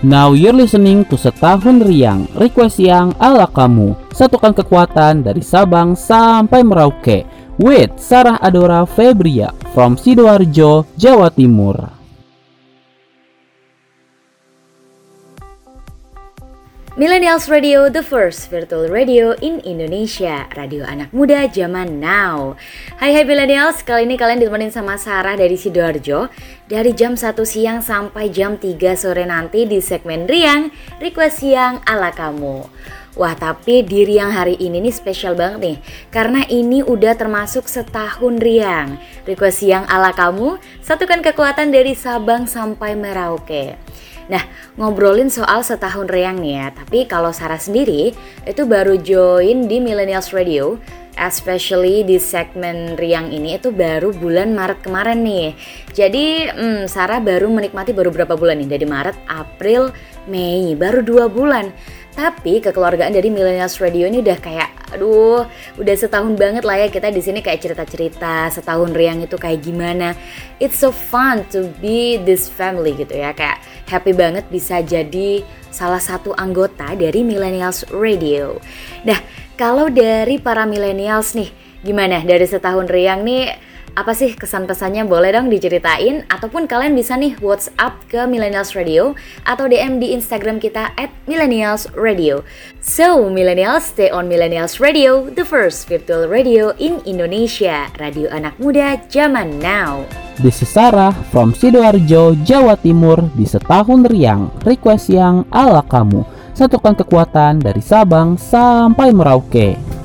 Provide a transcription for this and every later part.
Now you're listening to Setahun Riang, request yang ala kamu. Satukan kekuatan dari Sabang sampai Merauke. With Sarah Adora Febria from Sidoarjo, Jawa Timur. Millennials Radio, the first virtual radio in Indonesia. Radio anak muda zaman now. Hai hai Millennials, kali ini kalian ditemenin sama Sarah dari Sidoarjo. Dari jam 1 siang sampai jam 3 sore nanti di segmen Riang Request Siang ala kamu. Wah tapi di Riang hari ini nih spesial banget nih. Karena ini udah termasuk setahun Riang. Request Siang ala kamu Satukan kekuatan dari Sabang sampai Merauke Nah, ngobrolin soal setahun Reang nih ya, tapi kalau Sarah sendiri itu baru join di Millennials Radio, especially di segmen Riang ini itu baru bulan Maret kemarin nih. Jadi, hmm, Sarah baru menikmati baru berapa bulan nih? Dari Maret, April, Mei, baru dua bulan. Tapi kekeluargaan dari Millennials Radio ini udah kayak, aduh, udah setahun banget lah ya kita di sini kayak cerita-cerita setahun riang itu kayak gimana. It's so fun to be this family gitu ya, kayak happy banget bisa jadi salah satu anggota dari Millennials Radio. Nah, kalau dari para Millennials nih, gimana dari setahun riang nih? Apa sih kesan pesannya boleh dong diceritain ataupun kalian bisa nih WhatsApp ke Millennials Radio atau DM di Instagram kita at Millennials Radio. So, Millennials stay on Millennials Radio, the first virtual radio in Indonesia, radio anak muda zaman now. This is Sarah from Sidoarjo, Jawa Timur di setahun riang, request yang ala kamu. Satukan kekuatan dari Sabang sampai Merauke.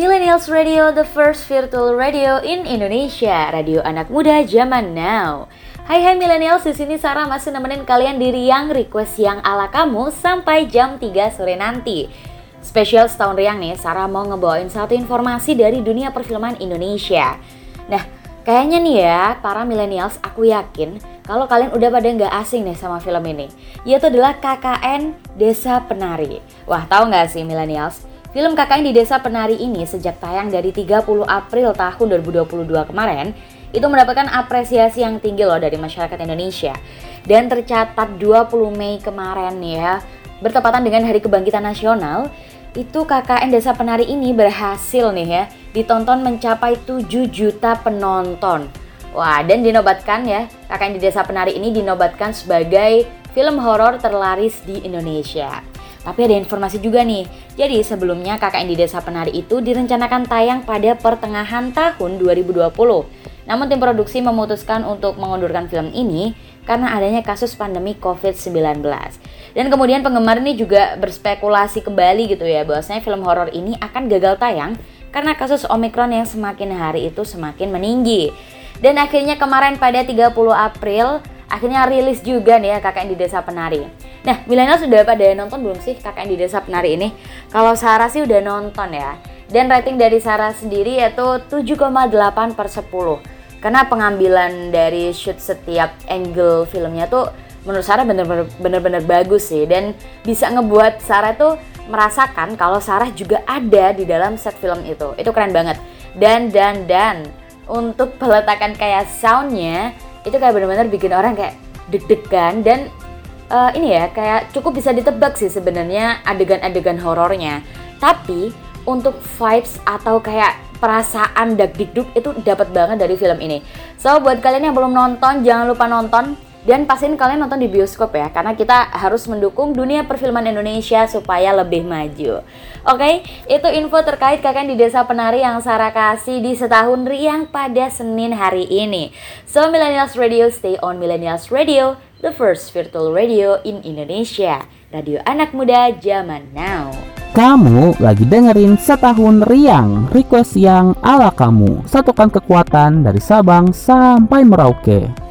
Millennials Radio, the first virtual radio in Indonesia, radio anak muda zaman now. Hai hai Millennials, di sini Sarah masih nemenin kalian di Riang Request yang ala kamu sampai jam 3 sore nanti. Spesial setahun Riang nih, Sarah mau ngebawain satu informasi dari dunia perfilman Indonesia. Nah, kayaknya nih ya, para Millennials aku yakin kalau kalian udah pada nggak asing nih sama film ini, yaitu adalah KKN Desa Penari. Wah, tahu nggak sih Millennials? Film KKN di Desa Penari ini sejak tayang dari 30 April tahun 2022 kemarin itu mendapatkan apresiasi yang tinggi loh dari masyarakat Indonesia. Dan tercatat 20 Mei kemarin ya, bertepatan dengan Hari Kebangkitan Nasional, itu KKN Desa Penari ini berhasil nih ya, ditonton mencapai 7 juta penonton. Wah, dan dinobatkan ya, KKN di Desa Penari ini dinobatkan sebagai film horor terlaris di Indonesia. Tapi ada informasi juga nih. Jadi sebelumnya KKN di Desa Penari itu direncanakan tayang pada pertengahan tahun 2020. Namun tim produksi memutuskan untuk mengundurkan film ini karena adanya kasus pandemi COVID-19. Dan kemudian penggemar ini juga berspekulasi kembali gitu ya bahwasanya film horor ini akan gagal tayang karena kasus Omikron yang semakin hari itu semakin meninggi. Dan akhirnya kemarin pada 30 April akhirnya rilis juga nih ya KKN di Desa Penari. Nah, milenial sudah pada nonton belum sih KKN di Desa Penari ini? Kalau Sarah sih udah nonton ya. Dan rating dari Sarah sendiri yaitu 7,8 per 10. Karena pengambilan dari shoot setiap angle filmnya tuh menurut Sarah bener-bener bagus sih. Dan bisa ngebuat Sarah tuh merasakan kalau Sarah juga ada di dalam set film itu. Itu keren banget. Dan, dan, dan untuk peletakan kayak soundnya itu kayak benar-benar bikin orang kayak deg-degan dan uh, ini ya kayak cukup bisa ditebak sih sebenarnya adegan-adegan horornya. Tapi untuk vibes atau kayak perasaan dag dikduk itu dapat banget dari film ini. So buat kalian yang belum nonton jangan lupa nonton dan pastiin kalian nonton di bioskop ya, karena kita harus mendukung dunia perfilman Indonesia supaya lebih maju. Oke, okay? itu info terkait kakak di Desa Penari yang Sarah kasih di setahun riang pada Senin hari ini. So, Millennials Radio, stay on Millennials Radio, the first virtual radio in Indonesia. Radio anak muda zaman now. Kamu lagi dengerin setahun riang, request yang ala kamu. Satukan kekuatan dari Sabang sampai Merauke.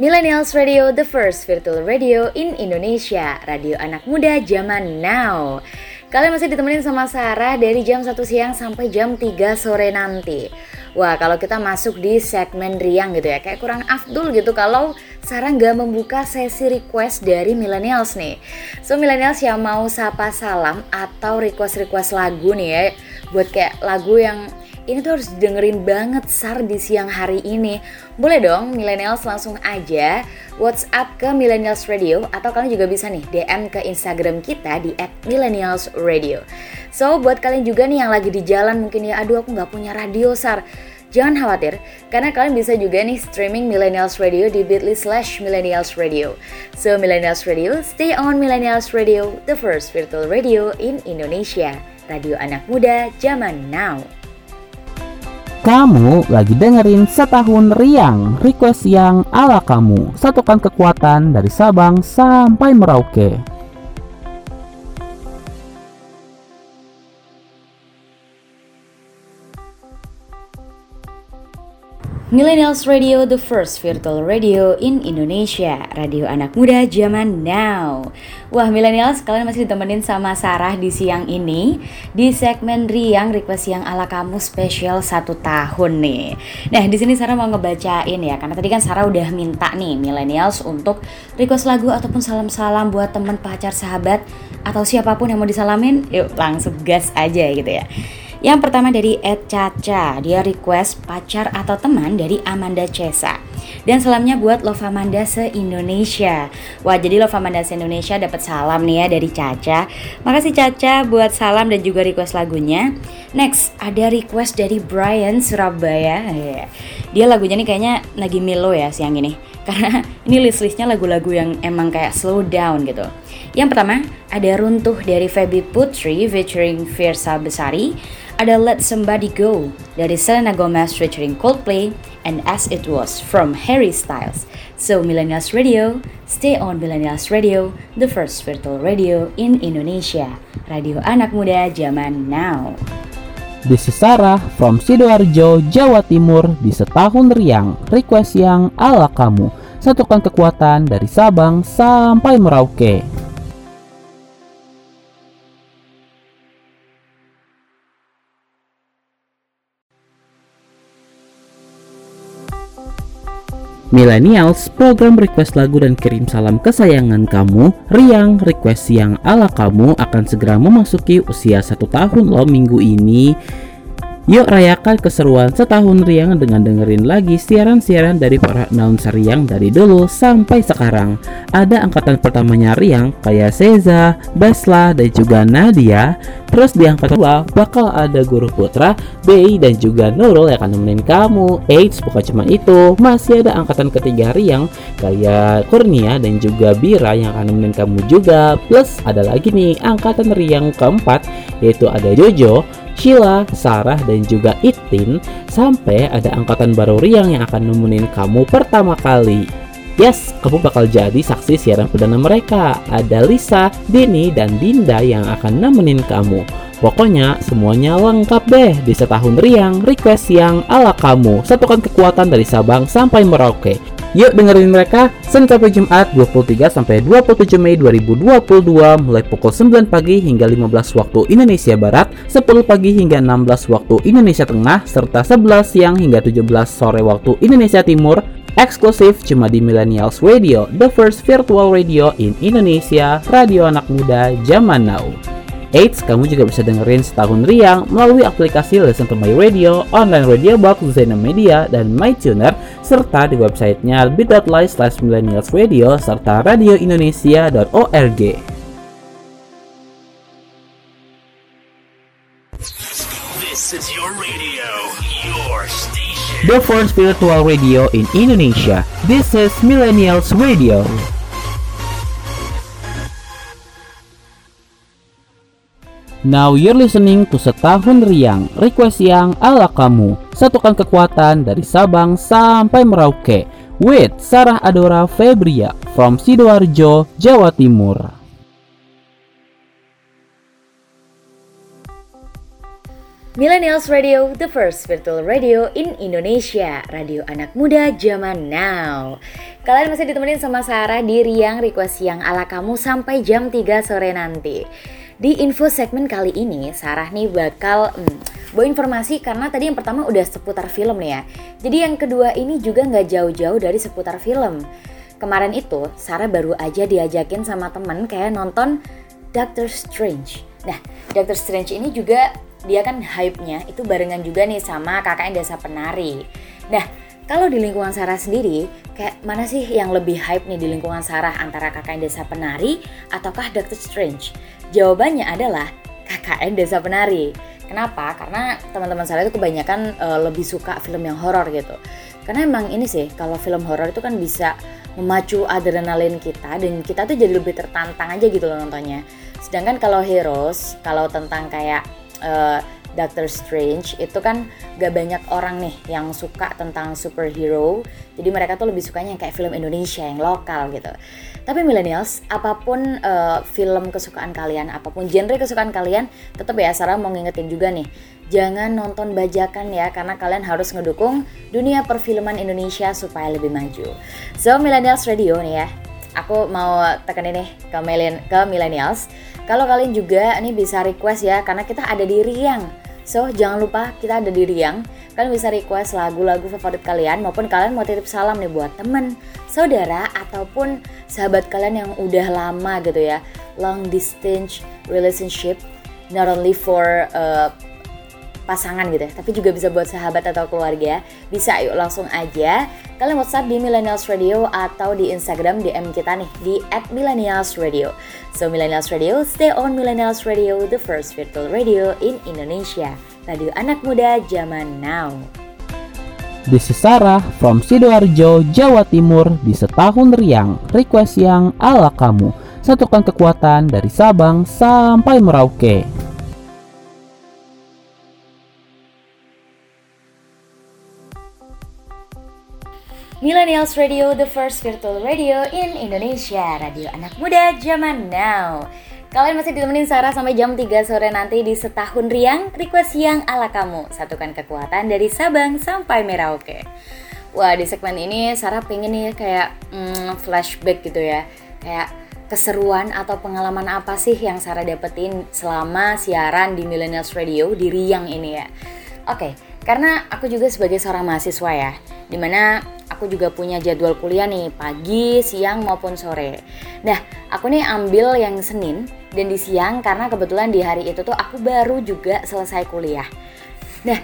Millennials Radio, the first virtual radio in Indonesia, radio anak muda zaman now. Kalian masih ditemenin sama Sarah dari jam 1 siang sampai jam 3 sore nanti. Wah, kalau kita masuk di segmen riang gitu ya, kayak kurang afdul gitu kalau Sarah nggak membuka sesi request dari millennials nih. So millennials yang mau sapa salam atau request-request lagu nih ya, buat kayak lagu yang ini tuh harus dengerin banget Sar di siang hari ini. Boleh dong millennials langsung aja WhatsApp ke Millennials Radio atau kalian juga bisa nih DM ke Instagram kita di @millennialsradio. So buat kalian juga nih yang lagi di jalan mungkin ya aduh aku nggak punya radio Sar. Jangan khawatir, karena kalian bisa juga nih streaming Millennials Radio di bit.ly slash Millennials Radio. So Millennials Radio, stay on Millennials Radio, the first virtual radio in Indonesia. Radio anak muda zaman now. Kamu lagi dengerin setahun riang request yang ala kamu. Satukan kekuatan dari Sabang sampai Merauke Millennials Radio, the first virtual radio in Indonesia. Radio anak muda zaman now. Wah Millennials, kalian masih ditemenin sama Sarah di siang ini. Di segmen Riang Request yang ala kamu spesial satu tahun nih. Nah di sini Sarah mau ngebacain ya Karena tadi kan Sarah udah minta nih Millennials untuk request lagu ataupun salam-salam buat teman pacar sahabat Atau siapa pun yang mau disalamin Yuk langsung gas aja gitu ya yang pertama dari Ed Caca, dia request pacar atau teman dari Amanda Cesa. Dan salamnya buat Love Amanda se-Indonesia. Wah, jadi Love Amanda se-Indonesia dapat salam nih ya dari Caca. Makasih Caca buat salam dan juga request lagunya. Next, ada request dari Brian Surabaya. Dia lagunya nih kayaknya lagi melo ya siang ini. Karena ini list-listnya lagu-lagu yang emang kayak slow down gitu. Yang pertama, ada Runtuh dari Feby Putri featuring Fiersa Besari ada Let Somebody Go dari Selena Gomez featuring Coldplay and As It Was from Harry Styles. So Millennials Radio, stay on Millennials Radio, the first virtual radio in Indonesia. Radio anak muda zaman now. This is Sarah from Sidoarjo, Jawa Timur di setahun riang. Request yang ala kamu. Satukan kekuatan dari Sabang sampai Merauke. Millennials, program request lagu dan kirim salam kesayangan kamu, Riang Request yang ala kamu akan segera memasuki usia satu tahun loh minggu ini. Yuk rayakan keseruan setahun Riang dengan dengerin lagi siaran-siaran dari para announcer Riang dari dulu sampai sekarang. Ada angkatan pertamanya Riang kayak Seza, Besla, dan juga Nadia. Terus di angkatan kedua bakal ada Guru Putra, Bei, dan juga Nurul yang akan nemenin kamu. Eits, bukan cuma itu, masih ada angkatan ketiga Riang kayak Kurnia dan juga Bira yang akan nemenin kamu juga. Plus ada lagi nih angkatan Riang keempat yaitu ada Jojo, Sheila, Sarah, dan juga Itin sampai ada angkatan baru Riang yang akan nemenin kamu pertama kali. Yes, kamu bakal jadi saksi siaran perdana mereka. Ada Lisa, Denny, dan Dinda yang akan nemenin kamu. Pokoknya semuanya lengkap deh di setahun riang, request yang ala kamu. Satukan kekuatan dari Sabang sampai Merauke. Yuk dengerin mereka Senin sampai Jumat 23 sampai 27 Mei 2022 mulai pukul 9 pagi hingga 15 waktu Indonesia Barat, 10 pagi hingga 16 waktu Indonesia Tengah, serta 11 siang hingga 17 sore waktu Indonesia Timur eksklusif cuma di Millennials Radio, the first virtual radio in Indonesia, radio anak muda zaman now. Eits, kamu juga bisa dengerin setahun riang melalui aplikasi Listen to My Radio, online radio box Zena Media, dan MyTuner, serta di websitenya bit.ly slash millennials radio, serta radioindonesia.org. This is your radio, your station. The first virtual radio in Indonesia. This is Millennials Radio. Now you're listening to Setahun Riang, request yang ala kamu. Satukan kekuatan dari Sabang sampai Merauke. With Sarah Adora Febria from Sidoarjo, Jawa Timur. Millennials Radio, the first virtual radio in Indonesia, radio anak muda zaman now. Kalian masih ditemenin sama Sarah di Riang Request yang ala kamu sampai jam 3 sore nanti. Di info segmen kali ini, Sarah nih bakal hmm, bawa informasi karena tadi yang pertama udah seputar film nih ya. Jadi yang kedua ini juga nggak jauh-jauh dari seputar film. Kemarin itu, Sarah baru aja diajakin sama temen kayak nonton Doctor Strange. Nah, Doctor Strange ini juga dia kan hype-nya itu barengan juga nih sama KKN Desa Penari. Nah, kalau di lingkungan Sarah sendiri, kayak mana sih yang lebih hype nih di lingkungan Sarah antara KKN Desa Penari ataukah Doctor Strange? Jawabannya adalah KKN Desa Penari. Kenapa? Karena teman-teman saya itu kebanyakan uh, lebih suka film yang horor gitu. Karena emang ini sih, kalau film horor itu kan bisa memacu adrenalin kita dan kita tuh jadi lebih tertantang aja gitu loh nontonnya. Sedangkan kalau heroes, kalau tentang kayak uh, Doctor Strange itu kan gak banyak orang nih yang suka tentang superhero. Jadi mereka tuh lebih sukanya yang kayak film Indonesia yang lokal gitu. Tapi millennials apa pun uh, film kesukaan kalian apa pun genre kesukaan kalian tetap ya Sarah mau ngingetin juga nih. Jangan nonton bajakan ya karena kalian harus ngedukung dunia perfilman Indonesia supaya lebih maju. So millennials radio nih ya. Aku mau tekan ini ke, millennials. Kalau kalian juga ini bisa request ya karena kita ada di Riang. So jangan lupa kita ada di Riang. Kalian bisa request lagu-lagu favorit kalian maupun kalian mau titip salam nih buat temen, saudara ataupun sahabat kalian yang udah lama gitu ya. Long distance relationship not only for uh, pasangan gitu ya, tapi juga bisa buat sahabat atau keluarga. Bisa yuk langsung aja kalian WhatsApp di Millennials Radio atau di Instagram DM kita nih di @millennialsradio. So Millennials Radio, stay on Millennials Radio, the first virtual radio in Indonesia. Radio anak muda zaman now. This is Sarah from Sidoarjo, Jawa Timur di setahun riang. Request yang ala kamu. Satukan kekuatan dari Sabang sampai Merauke. Millennials Radio, the first virtual radio in Indonesia. Radio anak muda zaman now. Kalian masih ditemenin Sarah sampai jam 3 sore nanti di Setahun Riang Request yang ala kamu. Satukan kekuatan dari Sabang sampai Merauke. Wah di segmen ini Sarah pengen nih kayak mm, flashback gitu ya. Kayak keseruan atau pengalaman apa sih yang Sarah dapetin selama siaran di Millennials Radio di Riang ini ya? Oke, karena aku juga sebagai seorang mahasiswa ya Di mana aku juga punya jadwal kuliah nih pagi, siang maupun sore. Nah, aku nih ambil yang Senin dan di siang karena kebetulan di hari itu tuh aku baru juga selesai kuliah. Nah,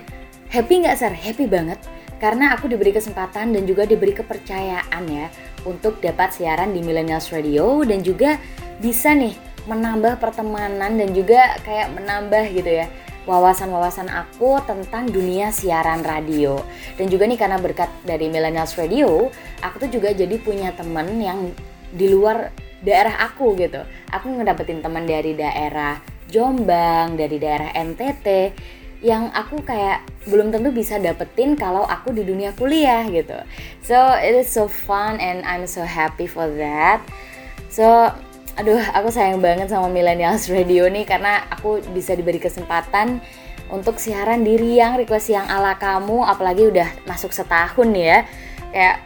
happy nggak sir? Happy banget karena aku diberi kesempatan dan juga diberi kepercayaan ya untuk dapat siaran di Millennials Radio dan juga bisa nih menambah pertemanan dan juga kayak menambah gitu ya wawasan-wawasan aku tentang dunia siaran radio. Dan juga nih karena berkat dari Millennials Radio, aku tuh juga jadi punya temen yang di luar daerah aku gitu. Aku ngedapetin teman dari daerah Jombang, dari daerah NTT yang aku kayak belum tentu bisa dapetin kalau aku di dunia kuliah gitu. So it is so fun and I'm so happy for that. So aduh aku sayang banget sama Millennials Radio nih karena aku bisa diberi kesempatan untuk siaran di Riang request yang ala kamu apalagi udah masuk setahun ya. Kayak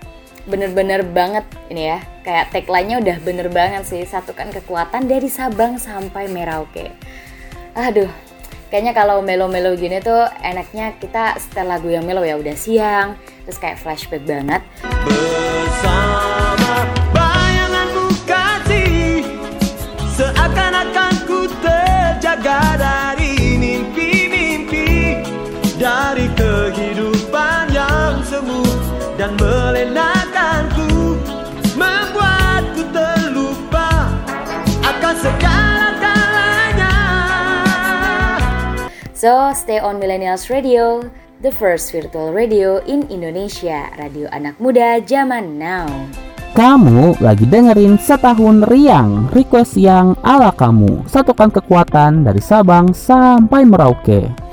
bener-bener banget ini ya. Kayak tagline-nya udah bener banget sih satukan kekuatan dari Sabang sampai Merauke. Aduh kayaknya kalau melo-melo gini tuh enaknya kita setel lagu yang melo ya udah siang terus kayak flashback banget. Bersama So, stay on Millennials Radio The first virtual radio in Indonesia. Radio anak muda zaman now. Kamu lagi dengerin setahun riang request yang ala kamu. Satukan kekuatan dari Sabang sampai Merauke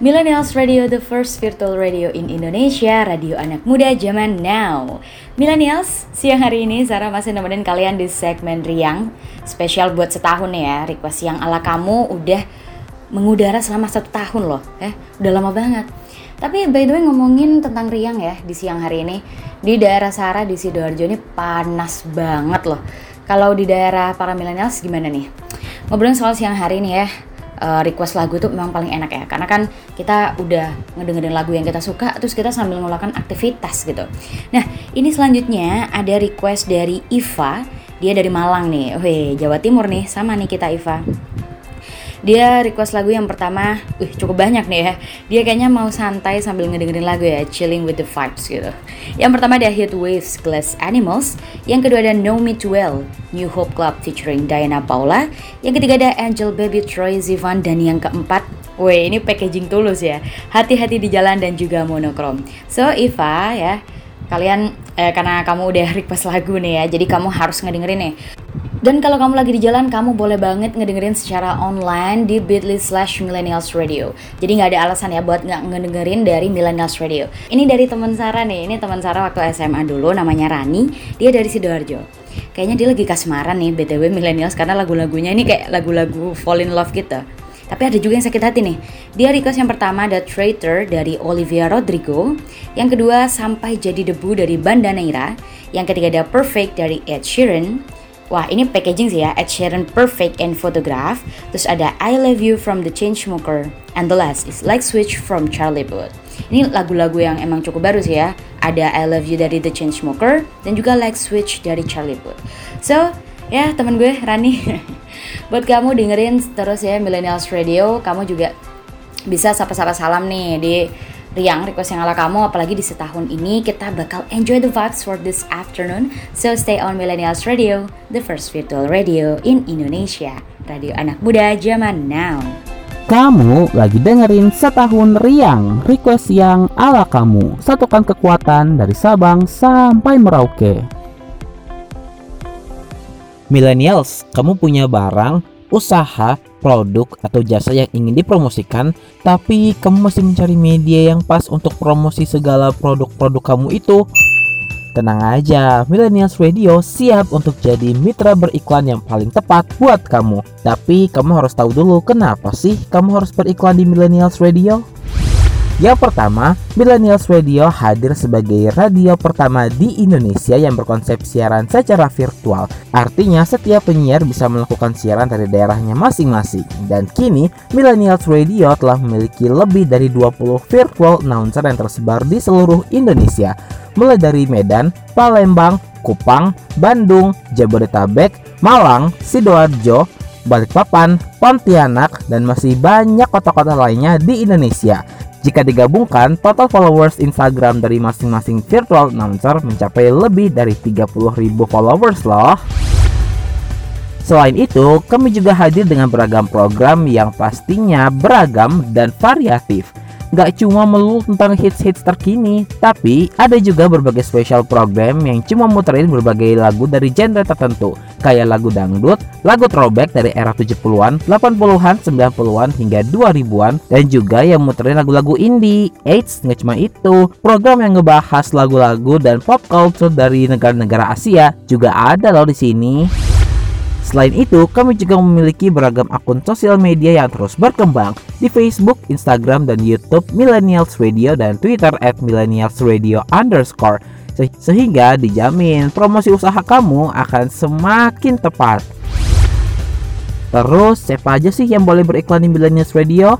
Millennials Radio, the first virtual radio in Indonesia, radio anak muda zaman now. Millennials, siang hari ini Sarah masih nemenin kalian di segmen Riang, spesial buat setahun ya, request yang ala kamu udah mengudara selama satu tahun loh, eh, udah lama banget. Tapi by the way ngomongin tentang Riang ya di siang hari ini di daerah Sara di Sidoarjo ini panas banget loh. Kalau di daerah para millennials gimana nih? Ngobrolin soal siang hari ini ya. Uh, request lagu tuh memang paling enak ya karena kan kita udah ngedengerin lagu yang kita suka terus kita sambil melakukan aktivitas gitu. Nah ini selanjutnya ada request dari Iva dia dari Malang nih, Wih, Jawa Timur nih, sama nih kita Iva. Dia request lagu yang pertama, wih cukup banyak nih ya. Dia kayaknya mau santai sambil ngedengerin lagu ya, chilling with the vibes gitu. Yang pertama ada Heat Waves Glass Animals, yang kedua ada Know Me Too Well, New Hope Club featuring Diana Paula, yang ketiga ada Angel Baby Troy Zivan dan yang keempat Wih, ini packaging tulus ya. Hati-hati di jalan dan juga monokrom. So, Iva ya, kalian eh, karena kamu udah request lagu nih ya jadi kamu harus ngedengerin nih dan kalau kamu lagi di jalan kamu boleh banget ngedengerin secara online di bit.ly slash millennials radio jadi nggak ada alasan ya buat nggak ngedengerin dari millennials radio ini dari teman Sarah nih ini teman Sarah waktu SMA dulu namanya Rani dia dari sidoarjo kayaknya dia lagi kasmaran nih btw millennials karena lagu-lagunya ini kayak lagu-lagu fall in love gitu tapi ada juga yang sakit hati nih. Dia request yang pertama ada Traitor dari Olivia Rodrigo. Yang kedua Sampai Jadi Debu dari Banda Neira. Yang ketiga ada Perfect dari Ed Sheeran. Wah ini packaging sih ya, Ed Sheeran Perfect and Photograph. Terus ada I Love You from The Chainsmokers. And the last is Like Switch from Charlie Puth. Ini lagu-lagu yang emang cukup baru sih ya. Ada I Love You dari The Chainsmokers dan juga Like Switch dari Charlie Puth. So, ya temen gue Rani buat kamu dengerin terus ya Millennials Radio kamu juga bisa sapa-sapa salam nih di Riang request yang ala kamu apalagi di setahun ini kita bakal enjoy the vibes for this afternoon. So stay on Millennials Radio the first virtual radio in Indonesia. Radio anak muda zaman now. Kamu lagi dengerin setahun Riang request yang ala kamu. Satukan kekuatan dari Sabang sampai Merauke. Millennials, kamu punya barang, usaha, produk, atau jasa yang ingin dipromosikan, tapi kamu masih mencari media yang pas untuk promosi segala produk-produk kamu itu. Tenang aja, Millennials Radio siap untuk jadi mitra beriklan yang paling tepat buat kamu. Tapi kamu harus tahu dulu kenapa sih kamu harus beriklan di Millennials Radio? Yang pertama, Millennials Radio hadir sebagai radio pertama di Indonesia yang berkonsep siaran secara virtual. Artinya setiap penyiar bisa melakukan siaran dari daerahnya masing-masing. Dan kini, Millennials Radio telah memiliki lebih dari 20 virtual announcer yang tersebar di seluruh Indonesia. Mulai dari Medan, Palembang, Kupang, Bandung, Jabodetabek, Malang, Sidoarjo, Balikpapan, Pontianak, dan masih banyak kota-kota lainnya di Indonesia. Jika digabungkan, total followers Instagram dari masing-masing virtual announcer mencapai lebih dari 30.000 followers loh. Selain itu, kami juga hadir dengan beragam program yang pastinya beragam dan variatif. Gak cuma melulu tentang hits-hits terkini, tapi ada juga berbagai special program yang cuma muterin berbagai lagu dari genre tertentu, kayak lagu dangdut, lagu throwback dari era 70-an, 80-an, 90-an hingga 2000-an, dan juga yang muterin lagu-lagu indie. Eits, nggak cuma itu, program yang ngebahas lagu-lagu dan pop culture dari negara-negara Asia juga ada loh di sini. Selain itu, kami juga memiliki beragam akun sosial media yang terus berkembang di Facebook, Instagram, dan YouTube Millennials Radio dan Twitter at Millennials Radio underscore sehingga dijamin promosi usaha kamu akan semakin tepat. Terus, siapa aja sih yang boleh beriklan di Millennials Radio?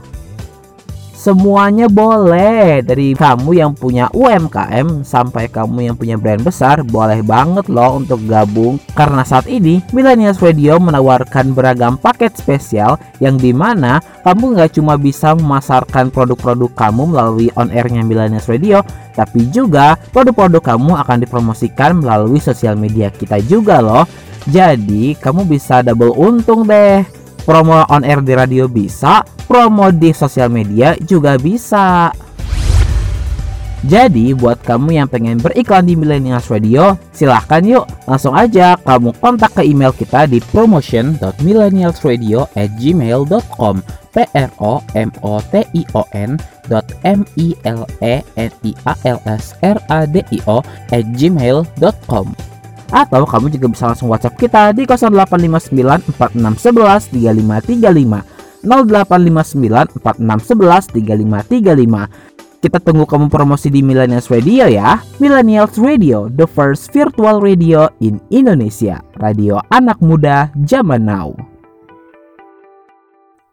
Semuanya boleh. Dari kamu yang punya UMKM Sampai kamu yang punya brand besar Boleh banget loh untuk gabung. Karena saat ini Millennials Radio menawarkan beragam paket spesial Yang di mana kamu nggak cuma bisa memasarkan produk-produk kamu melalui on airnya Millennials Radio Tapi juga produk-produk kamu akan dipromosikan melalui sosial media kita juga loh. Jadi kamu bisa double untung deh Promo on air di radio bisa, promo di sosial media juga bisa. Jadi buat kamu yang pengen beriklan di Millennials Radio, silahkan yuk langsung aja kamu kontak ke email kita di promotion.millennialsradio@gmail.com p r o m o t i o n m i l e n i a l s r a d i o at gmail.com atau kamu juga bisa langsung WhatsApp kita di 0859 4611 3535 0859 4611 3535 Kita tunggu kamu promosi di Millennials Radio ya. Millennials Radio, the first virtual radio in Indonesia. Radio anak muda zaman now.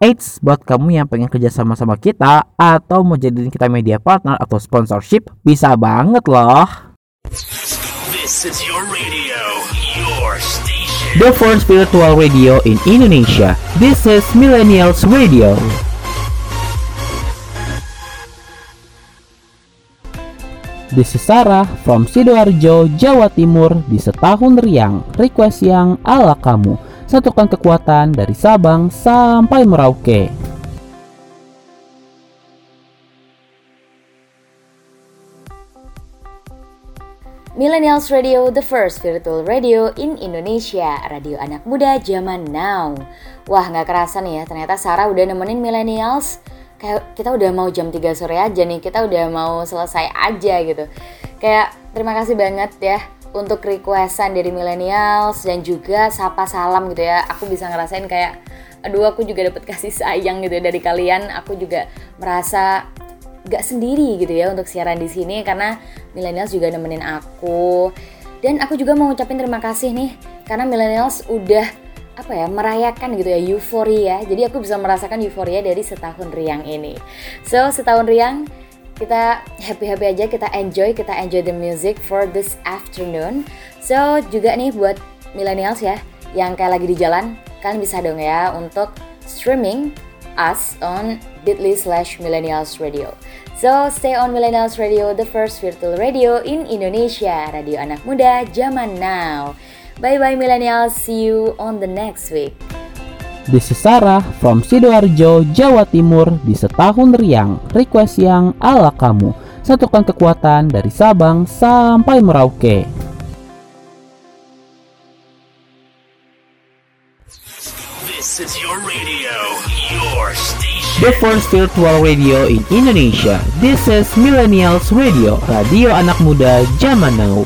Eits, buat kamu yang pengen kerja sama sama kita atau mau jadiin kita media partner atau sponsorship, bisa banget loh. This is your radio, your station. The first virtual radio in Indonesia. This is Millennials Radio. This is Sarah from Sidoarjo, Jawa Timur di setahun riang. Request yang ala kamu. Satukan kekuatan dari Sabang sampai Merauke. Millennials Radio, the first virtual radio in Indonesia, radio anak muda zaman now. Wah nggak kerasa nih ya, ternyata Sarah udah nemenin Millennials. Kayak kita udah mau jam 3 sore aja nih, kita udah mau selesai aja gitu. Kayak terima kasih banget ya untuk requestan dari Millennials dan juga sapa salam gitu ya. Aku bisa ngerasain kayak, aduh aku juga dapet kasih sayang gitu ya dari kalian. Aku juga merasa gak sendiri gitu ya untuk siaran di sini karena millennials juga nemenin aku. Dan aku juga mau ngucapin terima kasih nih karena millennials udah apa ya merayakan gitu ya euforia. Jadi aku bisa merasakan euforia dari setahun riang ini. So setahun riang kita happy happy aja kita enjoy kita enjoy the music for this afternoon. So juga nih buat millennials ya yang kayak lagi di jalan kalian bisa dong ya untuk streaming us on bit.ly slash millennials radio. So stay on Millennials Radio, the first virtual radio in Indonesia, radio anak muda zaman now. Bye bye millennials, see you on the next week. This is Sarah from Sidoarjo, Jawa Timur di setahun riang. Request yang ala kamu. Satukan kekuatan dari Sabang sampai Merauke. This is your radio. The first virtual radio in Indonesia. This is Millennials Radio, radio anak muda zaman now.